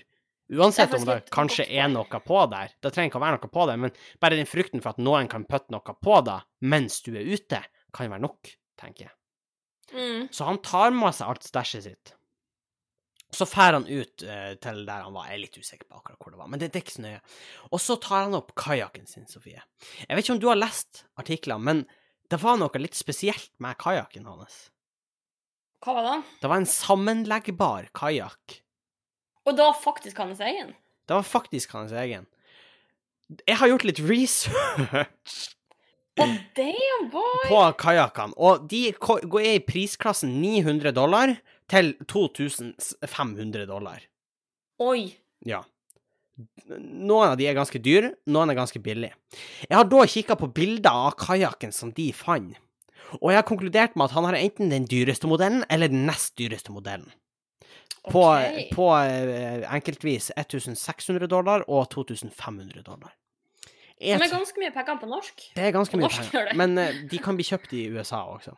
Uansett Det om det kanskje er noe på der. Det trenger ikke å være noe på der, men bare den frykten for at noen kan putte noe på deg mens du er ute, kan være nok, tenker jeg. Mm. Så han tar med seg alt stæsjet sitt. Så drar han ut uh, til der han var. Jeg er litt usikker på akkurat hvor det var, men det, det er ikke så nøye. Og så tar han opp kajakken sin, Sofie. Jeg vet ikke om du har lest artiklene, men det var noe litt spesielt med kajakken hans. Hva var det? Det var en sammenleggbar kajakk. Og da faktisk hans egen? Det var faktisk hans egen. Jeg har gjort litt research Oh, damn, boy! på kajakkene, og de går i prisklassen 900 dollar til 2500 dollar. Oi. Ja. Noen av de er ganske dyre, noen er ganske billige. Jeg har da kikka på bilder av kajakken som de fant, og jeg har konkludert med at han har enten den dyreste modellen eller den nest dyreste modellen. På, Ok. på eh, enkeltvis 1600 dollar og 2500 dollar. Et, Som er ganske mye penger på norsk. det er ganske På mye norsk penger, men eh, de kan bli kjøpt i USA også.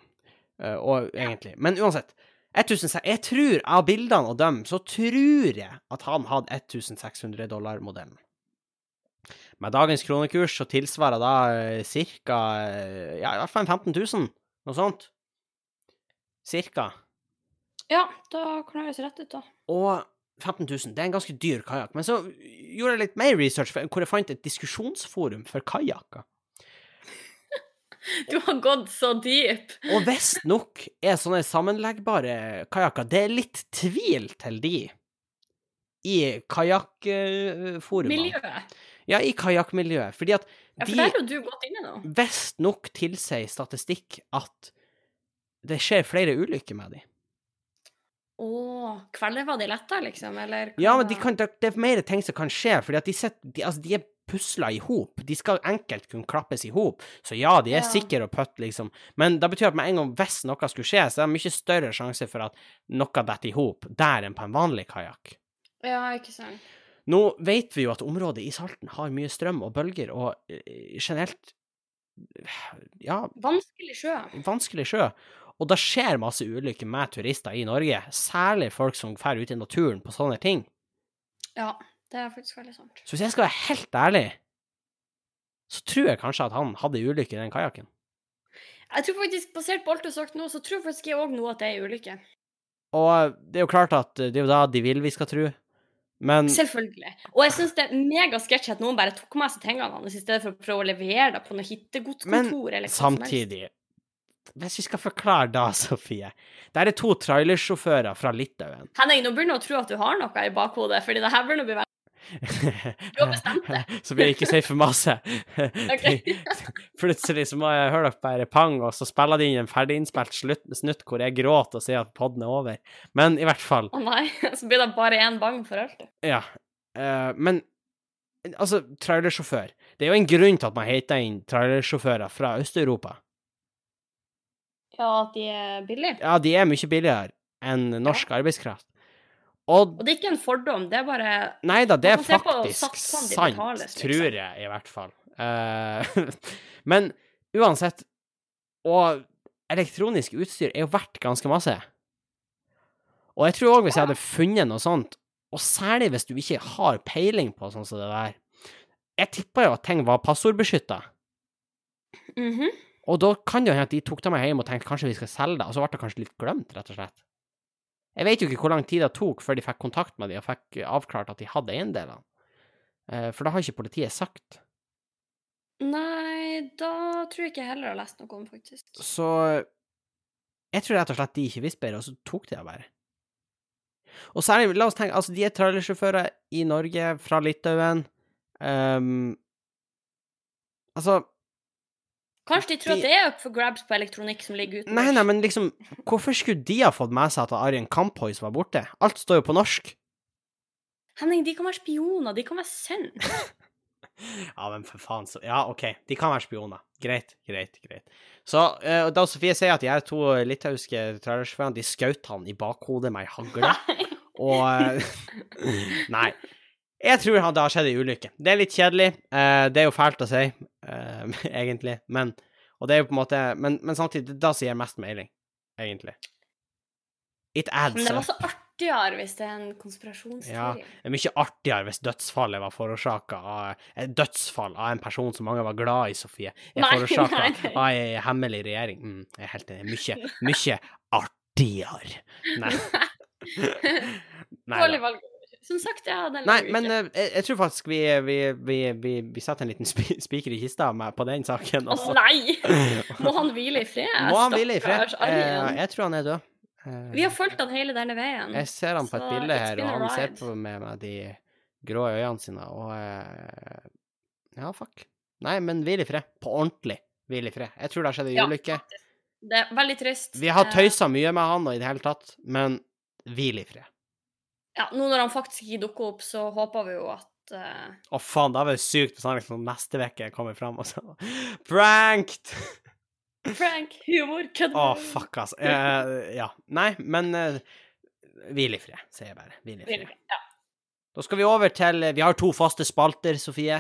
Eh, og egentlig. Men uansett. 1600, jeg tror, av bildene og dem, så tror jeg at han hadde 1600 dollar-modellen. Med dagens kronekurs så tilsvarer da cirka eh, Ja, i hvert fall 15 000, noe sånt. Cirka. Ja, da kan det høres rett ut, da. Og 15 000, det er en ganske dyr kajakk. Men så gjorde jeg litt mer research, hvor jeg fant et diskusjonsforum for kajakker. Du har gått så dyp. Og visstnok er sånne sammenleggbare kajakker Det er litt tvil til de i kajakkforumet. Miljøet. Ja, i kajakkmiljøet. Fordi at Ja, for de der jo du gått inne nå. visstnok tilsier statistikk at det skjer flere ulykker med de. Å, var de letta, liksom? Eller hva? Ja, men de kan, det er mer ting som kan skje, fordi at de, sitter, de, altså, de er pusla i hop. De skal enkelt kunne klappes i hop. Så ja, de er Ja. sikre og putt, liksom. Men det betyr at med en gang hvis noe skulle skje, så er det mye større sjanse for at noe detter i hop der enn på en vanlig kajakk. Ja, ikke sant. Nå vet vi jo at området i Salten har mye strøm og bølger, og eh, generelt ja, Vanskelig sjø. vanskelig sjø. Og det skjer masse ulykker med turister i Norge, særlig folk som drar ut i naturen på sånne ting. Ja, det er faktisk veldig sant. Så hvis jeg skal være helt ærlig, så tror jeg kanskje at han hadde ulykke i den kajakken. Jeg tror faktisk, basert på alt du har sagt nå, så tror faktisk jeg òg nå at det er ei ulykke. Og det er jo klart at det er jo da de vil vi skal tro, men Selvfølgelig. Og jeg syns det er megasketsj at noen bare tok med seg tingene hans i stedet for å prøve å levere det på noe hittegodskontor helst. samtidig Hvis vi skal forklare da, Sofie Der er to trailersjåfører fra Litauen. Henning, nå begynner du å tro at du har noe i bakhodet, fordi det her begynner å bli veldig Du har bestemt det. så blir jeg ikke si for masse. Plutselig så må jeg høre dere bare pang, og så spiller de inn en ferdiginnspilt snutt hvor jeg gråter og sier at podden er over. Men i hvert fall Å nei, så blir det bare én bang for alt. Ja. Uh, men altså, trailersjåfør Det er jo en grunn til at man heter inn trailersjåfører fra Øst-Europa. Ja, at de er billige. Ja, de er mye billigere enn norsk arbeidskraft. Og Og det er ikke en fordom, det er bare Nei da, det er faktisk sant, betales, liksom. tror jeg i hvert fall. Uh, men uansett Og elektronisk utstyr er jo verdt ganske masse. Og jeg tror òg hvis jeg hadde funnet noe sånt, og særlig hvis du ikke har peiling på sånn som det der Jeg tippa jo at ting var passordbeskytta. Mhm. Og da kan det hende at de tok det med hjem og tenkte kanskje vi skal selge det, og så ble det kanskje litt glemt, rett og slett. Jeg vet jo ikke hvor lang tid det tok før de fikk kontakt med de og fikk avklart at de hadde eiendelene. Eh, For det har ikke politiet sagt. Nei, da tror jeg ikke jeg heller har lest noe om, faktisk. Så jeg tror rett og slett de ikke visste bedre, og så tok de det bare. Og særlig, la oss tenke, altså de er trailersjåfører i Norge, fra Litauen. um, altså Kanskje de tror De- at det er up for grabs på elektronikk som ligger ute? Nei, nei, men liksom, hvorfor skulle de ha fått med seg at Arjen Kamphois var borte? Alt står jo på norsk. Henning, de kan være spioner, de kan være sønn. Ja, men for faen, så Ja, OK, de kan være spioner. Greit, greit, greit. Så uh, da Sofie sier at de her to litauiske trailersjåførene, de skjøt han i bakhodet med ei hagle, og uh, Nei. Jeg tror han- det har skjedd ei ulykke. Det er litt kjedelig. eh, det er jo fælt å si, eh, egentlig, men Og det er jo på en måte Men, men samtidig, da sier jeg mest mailing, egentlig. It adds Men det var up. så artigere hvis det er en konspirasjonsteori. Det er mye artigere hvis dødsfallet var forårsaka av et dødsfall av en person som mange var glad i, Sofie. Er forårsaka av ei hemmelig regjering. Mm, jeg er helt enig. Mye, mye artigere. Nei. Dårlig valg. Som sagt, jeg hadde Nei, men eh, jeg, jeg tror faktisk vi, vi, vi, vi, vi setter en liten spi- spiker i kista med, på den saken. Å Altså. nei! Må han hvile i fred? Må han hvile i fred? Eh, jeg tror han er død. Eh, Vi har fulgt han hele denne veien. Jeg ser han på et bilde her, og han ser på meg med de grå øynene sine, og eh, Ja, fuck. Nei, men hvil i fred. På ordentlig hvil i fred. Jeg tror det har skjedd en Ja, ulykke. Det er veldig trist. Vi har Eh, tøysa mye med han og i det hele tatt, men hvil i fred. Ja, nå når han faktisk ikke dukker opp, så håper vi jo at eh, Å, faen, det hadde vært sykt hvis han liksom neste uke kommer fram og så Pranked! Prank, humor, kødd. Å, fuck, altså. Uh, ja. Nei, men uh, hvil i fred, sier jeg bare. Hvil i fred. Ja, Da skal vi over til Vi har to faste spalter, Sofie.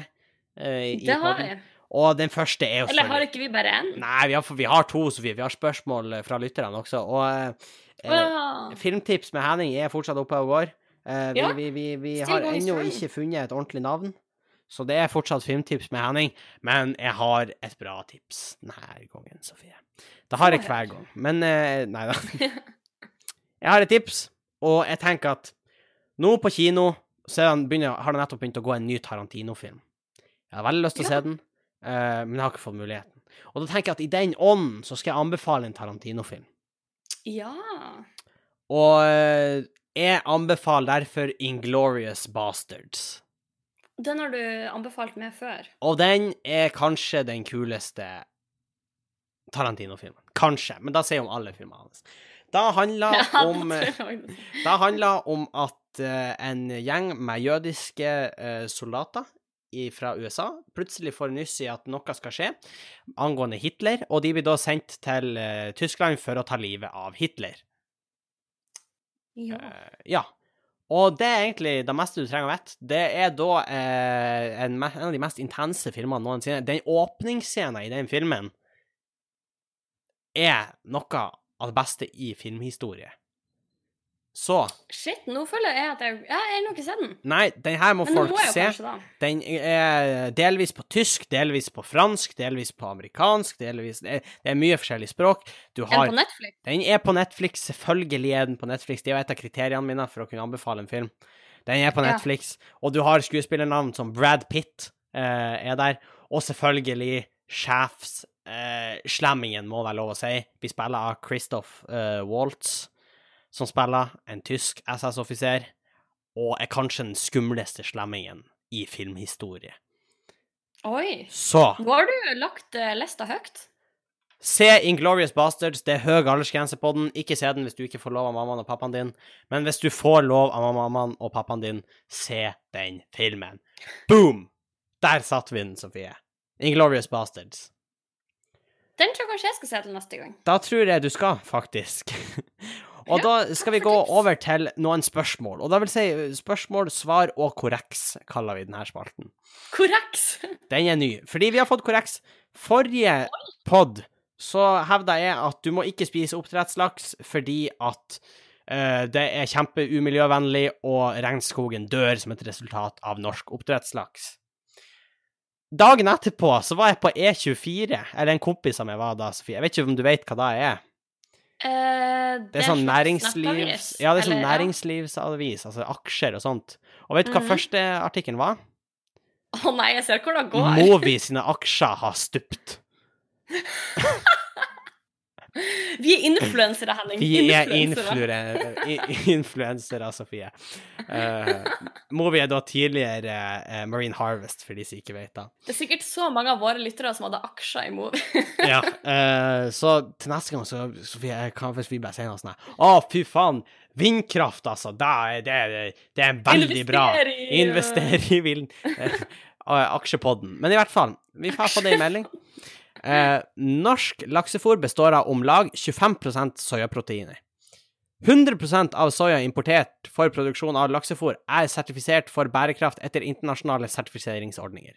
i det har vi. Og den første er jo Eller har ikke vi bare én? Nei, vi har, vi har to, Sofie. Vi har spørsmål fra lytterne også. Og Ah, filmtips med Henning er fortsatt oppe og går. Eh, vi, Ja. vi, vi, vi har ennå ikke funnet et ordentlig navn. Så det er fortsatt filmtips med Henning, men jeg har et bra tips denne gangen, Sofie. Det har jeg hver gang, men eh, Nei da. Jeg har et tips, og jeg tenker at nå på kino er begynner, har det nettopp begynt å gå en ny Tarantino-film. Jeg har veldig lyst til å se den, eh, men jeg har ikke fått muligheten. Og da tenker jeg at i den ånden så skal jeg anbefale en Tarantino-film. ja. Og jeg anbefaler derfor Inglorious Bastards. Den har du anbefalt meg før. Og den er kanskje den kuleste Tarantino-filmen. Kanskje, men da sier jeg om alle filmene hans. Da handler Ja, om eh. Det handler om at uh, en gjeng med jødiske uh, soldater fra USA plutselig får nyss i at noe skal skje angående Hitler, og de blir da sendt til uh, Tyskland for å ta livet av Hitler. Ja. Eh, ja. Og det er egentlig det meste du trenger å vite. Det er da eh, en, en av de mest intense filmene noensinne. Den åpningsscenen i den filmen er noe av det beste i filmhistorie. Så Shit, nå føler jeg at jeg jeg har ennå ikke sett den. Nei, den her må Men folk må se. kanskje. Den er delvis på tysk, delvis på fransk, delvis på amerikansk, delvis Det er, det mye forskjellig språk. Du har den på Netflix? Den er på Netflix, selvfølgelig er den på Netflix. Det er jo et av kriteriene mine for å kunne anbefale en film. Den er på Ja. Netflix, og du har skuespillernavn som Brad Pitt eh, er der, og selvfølgelig sjefs eh, slammingen, må være lov å si. Vi spiller av Christoph eh, Waltz, som spiller en tysk SS-offiser, og er kanskje den skumleste slemmingen i filmhistorie. Oi. Så Nå har du lagt eh, lista høyt. Se Inglorious Bastards. Det er høy aldersgrense på den. Ikke se den hvis du ikke får lov av mammaen og pappaen din. Men hvis du får lov av mammaen og pappaen din, se den filmen. Boom! Der satt vi den, Sofie. Inglorious Bastards. Den tror jeg kanskje jeg skal se til neste gang. Da tror jeg du skal, faktisk. og Ja, da skal vi gå over til noen spørsmål. Og da vil si spørsmål, svar og korreks, kaller vi denne spalten. Korreks! Den er ny, fordi vi har fått korreks. Forrige pod så hevda jeg at du må ikke spise oppdrettslaks fordi at uh, det er kjempeumiljøvennlig, og regnskogen dør som et resultat av norsk oppdrettslaks. Dagen etterpå så var jeg på E24, eller en kompis av meg var da, Sofie. Jeg vet ikke om du vet hva det er? Eh, Det er sånn næringslivs... Ja, det er sånn eller- næringslivsavis, altså aksjer og sånt. Og vet du hva Mhm. første artikkelen var? Å nei, jeg ser hvor det går. Movi sine aksjer har stupt. Vi er influensere, Henning. Vi er influensere, Sofie. Uh, Movi er da tidligere uh, Marine Harvest, for de som ikke vet det. Det er sikkert så mange av våre lyttere som hadde aksjer i Movi. Ja, uh, så til neste gang, så Sofie, hvis vi bare sier noe sånn her Å, fy faen! Vindkraft, altså! Er, det det er veldig bra. Investere i, eh, eh, aksjepodden. Men i hvert fall, vi har det i melding. Eh, norsk laksefôr består av om lag 25% soyaproteiner. 100% av soya importert for produksjon av laksefôr er sertifisert for bærekraft etter internasjonale sertifiseringsordninger.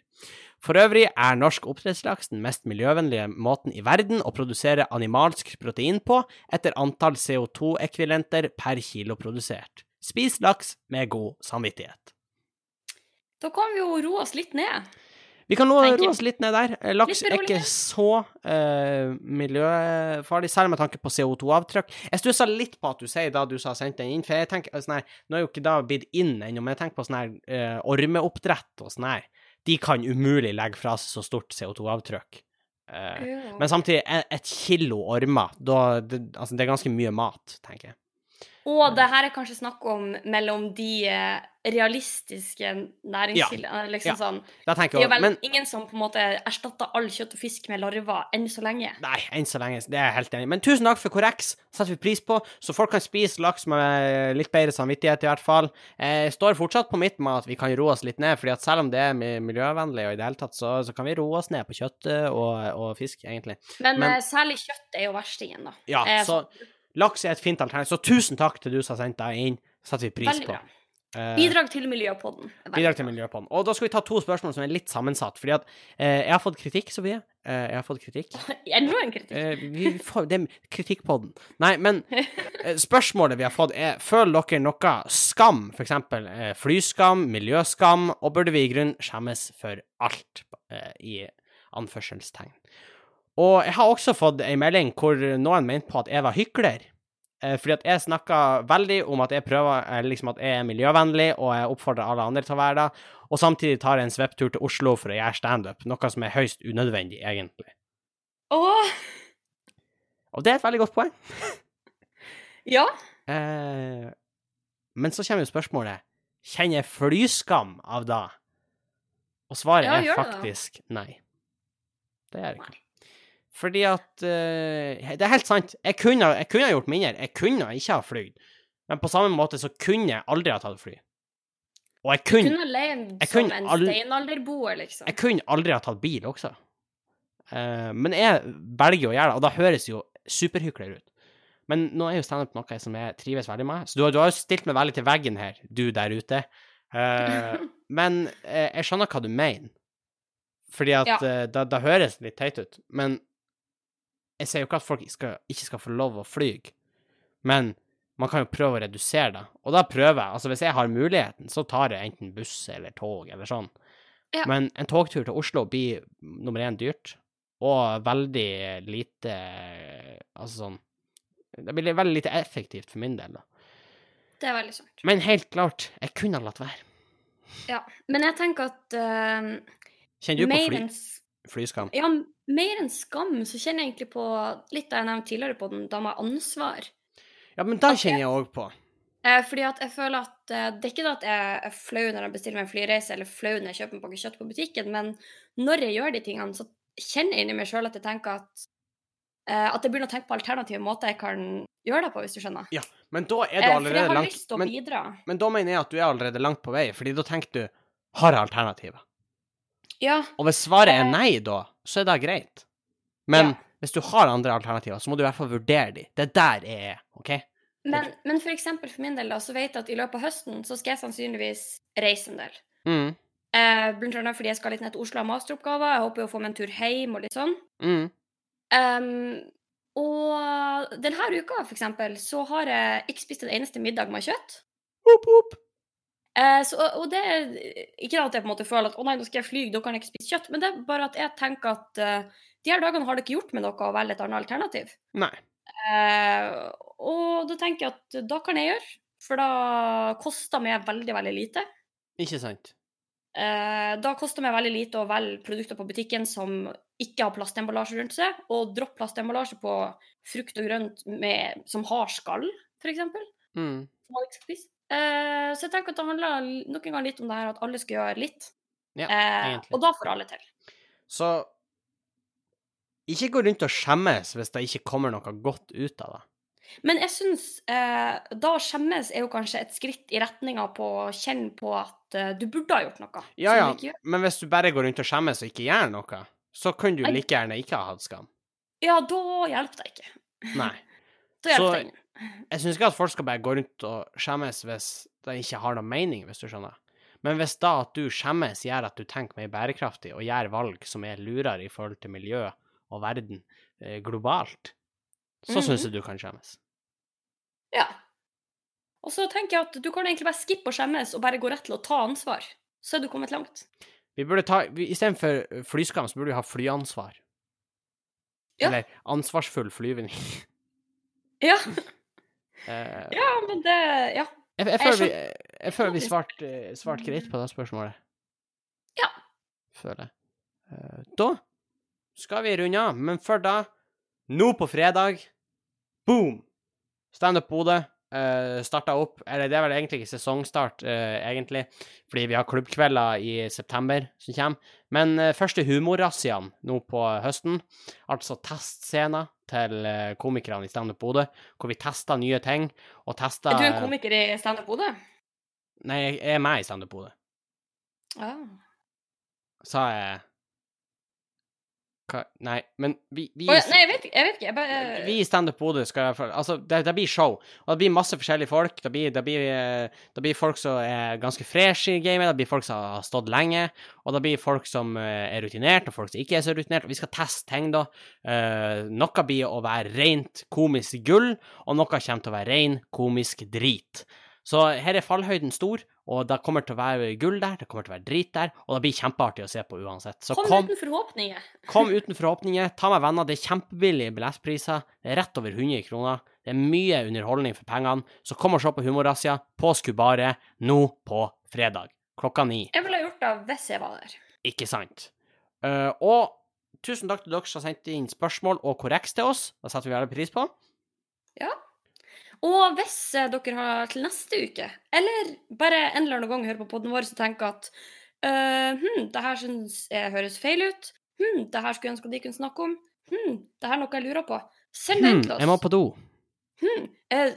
For øvrig er norsk oppdrettslaks den mest miljøvennlige måten i verden å produsere animalsk protein på etter antall CO2-ekvivalenter per kilo produsert. Spis laks med god samvittighet. Da kan vi jo roe oss litt ned. Vi kan nå roe oss litt ned der. Eh, Laks er ikke så uh, miljøfarlig, særlig med tanke på CO2-avtrykk. Jeg stussa litt på at du sier da du sa sendt den inn, for jeg tenker sånn her, nå er jo ikke da blitt inn ennå, men jeg tenker på sånn her uh, ormeoppdrett og sånn her. De kan umulig legge fra seg så stort CO2-avtrykk. Eh, men samtidig, et, et kilo ormer, da det, Altså, det er ganske mye mat, tenker jeg. Og det her er kanskje snakk om mellom de eh, realistiske næringskildene. Liksom Ja. sånn. Det er jo vel men ingen som på en måte erstatter all kjøtt og fisk med larver enn så lenge. Nei, enn så lenge. Det er jeg helt enig i. Men tusen takk for korreks. setter vi pris på. Så folk kan spise laks med litt bedre samvittighet, i hvert fall. Jeg står fortsatt på mitt med at vi kan roe oss litt ned, fordi at selv om det er miljøvennlig, og i det hele tatt, så, så kan vi roe oss ned på kjøtt eh, og, og fisk, egentlig. Men, Men- eh, særlig kjøtt er jo verstingen, da. Ja, Eh, så laks er et fint alternativ. Så tusen takk til du som har sendt deg inn. setter vi pris Veldig på. bra. Eh, Bidrag til Miljøpodden. Bidrag til. Miljøpodden. Og da skal vi ta to spørsmål som er litt sammensatt. Fordi at eh, jeg har fått kritikk, Sofie. Eh, jeg har fått kritikk. Enda en kritikk. Eh, vi får, det er kritikkpodden. Nei, men eh, spørsmålet vi har fått er Føler dere noe skam, f.eks. Eh, flyskam, miljøskam, og burde vi i grunn skjemmes for alt, eh, i anførselstegn? Og jeg har også fått ei melding hvor noen mente på at jeg var hykler. Eh, fordi at jeg snakka veldig om at jeg prøver eh, liksom at jeg er miljøvennlig, og jeg oppfordrer alle andre til å være det, og samtidig tar jeg en svepptur til Oslo for å gjøre standup, noe som er høyst unødvendig, egentlig. Åh, Og det er et veldig godt poeng. ja. Eh, men så kommer jo spørsmålet Kjenner jeg flyskam av det? Og svaret Ja, er faktisk det nei. Det gjør jeg ikke. Fordi at uh, Det er helt sant. Jeg kunne, jeg kunne gjort mindre. Jeg kunne ikke ha flydd. Men på samme måte så kunne jeg aldri ha tatt fly. Og jeg Du kunne, kunne levd som kunne en steinalderboer, liksom. jeg kunne aldri ha tatt bil også. Uh, men jeg velger å gjøre det, og da høres jo superhykler ut. Men nå er jo standup noe som jeg trives veldig med, så du, har- du har jo stilt meg veldig til veggen her, du der ute. Uh, men jeg skjønner hva du mener. Fordi at Ja. uh, da, da høres det litt teit ut. Men jeg sier jo ikke at folk skal, ikke skal få lov å fly, men man kan jo prøve å redusere det. Og da prøver jeg. Altså, hvis jeg har muligheten, så tar jeg enten buss eller tog eller sånn. Ja. Men en togtur til Oslo blir nummer én dyrt, og veldig lite Altså sånn Det blir veldig lite effektivt for min del, da. Det er veldig sant. Men helt klart, jeg kunne ha latt være. Ja. Men jeg tenker at uh, Kjenner du på fly, flyskam? Ja, mer enn skam, så kjenner jeg egentlig på litt det jeg nevnte tidligere på den, da med ansvar. Ja, men da kjenner jeg òg på. Eh, fordi at jeg føler at eh, Det er ikke det at jeg er flau når jeg bestiller meg en flyreise, eller flau når jeg kjøper en pakke kjøtt på butikken, men når jeg gjør de tingene, så kjenner jeg inni meg sjøl at jeg tenker at eh, At jeg begynner å tenke på alternative måter jeg kan gjøre det på, hvis du skjønner. Ja, Men da er du Eh, allerede langt men, men da mener jeg at du er allerede langt på vei, fordi da tenker du har jeg alternativer? Ja. Og hvis svaret er nei, da, så er det greit. Men Ja. hvis du har andre alternativer, så må du i hvert fall vurdere de. Det er der jeg er, OK? Men, men for eksempel for min del, da, så vet jeg at i løpet av høsten så skal jeg sannsynligvis reise en del. Mm. Eh, blant annet fordi jeg skal litt ned til Oslo og masteroppgaver. Jeg håper jo å få meg en tur hjem og litt sånn. Mm. Um, og denne uka, for eksempel, så har jeg ikke spist en eneste middag med kjøtt. Hopp, opp. Eh, så, og det er ikke at jeg på en måte føler at å nei, nå skal jeg fly, da kan jeg ikke spise kjøtt, men det er bare at jeg tenker at eh, de her dagene har det ikke gjort med noe å velge et annet alternativ. Nei. Eh, og da tenker jeg at da kan jeg gjøre, for da koster meg veldig, veldig lite. Ikke sant? Eh, da koster meg veldig lite å velge produkter på butikken som ikke har plastemballasje rundt seg, og dropp plastemballasje på frukt og grønt med, som har skall, f.eks. Mm. Som man ikke skal spise. Eh, så jeg tenker at det handler nok en gang litt om det her at alle skal gjøre litt. Ja, uh, og da får alle til. Så ikke gå rundt og skjemmes hvis det ikke kommer noe godt ut av det. Men jeg syns uh, da å skjemmes er jo kanskje et skritt i retninga på å kjenne på at du burde ha gjort noe. Ja, ja, men hvis du bare går rundt og skjemmes og ikke gjør noe, så kan du like gjerne ikke ha hatt skam. Ja, da hjelper det ikke. Nei. Da hjelper Så- det ingen. Jeg syns ikke at folk skal bare gå rundt og skjemmes hvis de ikke har noe mening, hvis du skjønner. Men hvis da at du skjemmes gjør at du tenker mer bærekraftig og gjør valg som er lurere i forhold til miljø og verden eh, globalt, så Mhm. syns jeg du kan skjemmes. Ja. Og så tenker jeg at du kan egentlig bare skippe å skjemmes og bare gå rett til å ta ansvar. Så er du kommet langt. Vi burde ta Istedenfor flyskam, så burde vi ha flyansvar. Ja. Eller ansvarsfull flyvning. Ja, ja men det Ja. jeg, jeg, føler vi, jeg føler vi svarte svart greit på det spørsmålet. Ja. Føler jeg. Eh, da skal vi runde av, men før da Nå på fredag Boom! Standup Bodø uh, starta opp. Eller det er vel egentlig ikke sesongstart, uh, egentlig, fordi vi har klubbkvelder i september som kommer. Men uh, første humorrazziaen nå på høsten, altså testscener til uh, komikerne i Standup Bodø, hvor vi tester nye ting, og tester Er du en komiker i Standup Bodø? Nei, jeg er med i Standup Bodø. Ja. Sa jeg Hva Nei, men vi, vi, oh, ja, nei, jeg vet. Jeg vet ikke. Jeg bare, vi i Standup Bodø skal Altså, det, det blir show. Og det blir masse forskjellige folk. Det blir, det blir, eh, det blir folk som er ganske fresh i gamet, det blir folk som har stått lenge, og det blir folk som eh, er rutinert, og folk som ikke er så rutinert. Og vi skal teste ting, da. Uh, noe blir å være rent komisk gull, og noe kommer til å være ren komisk drit. Så her er fallhøyden stor, og det kommer til å være gull der, det kommer til å være drit der, og det blir kjempeartig å se på uansett. Så kom, kom, uten forhåpninger. Kom uten forhåpninger, ta med venner. Det er kjempebillige billettpriser. Det er rett over 100 kroner. Det er mye underholdning for pengene. Så kom og se på Humorrazzia på Skubare nå på fredag klokka ni. Jeg ville ha gjort det hvis jeg var der. Ikke sant? Uh, og tusen takk til dere som har sendt inn spørsmål og korreks til oss. Det setter vi veldig pris på. Og hvis eh, dere har til neste uke, eller bare en eller annen gang hører på podden vår og tenker at uh, hm, det her syns jeg høres feil ut, hm, det her skulle jeg ønske at de kunne snakke om, hm, det her er noe jeg lurer på, send det Hmm, til oss. jeg må på do. Hm, eh,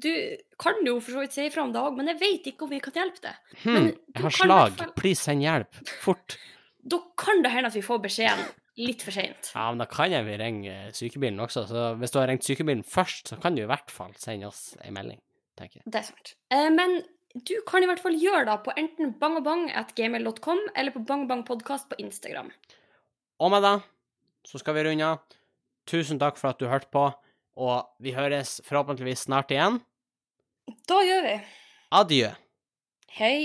du kan jo for så vidt si ifra om det òg, men jeg vet ikke om vi kan hjelpe deg. Hm, jeg har slag. fall- Please, send hjelp. Fort. Da kan det hende at vi får beskjeden litt for seint. Ja, men da kan jeg vi ringe sykebilen også, så hvis du har ringt sykebilen først, så kan du i hvert fall sende oss en melding, tenker jeg. Det er sant. Eh, men du kan i hvert fall gjøre det på enten bangabang.gmail.com eller på bangabangpodkast på Instagram. Og med det så skal vi runde av. Tusen takk for at du hørte på, og vi høres forhåpentligvis snart igjen. Da gjør vi. Adjø. Hei.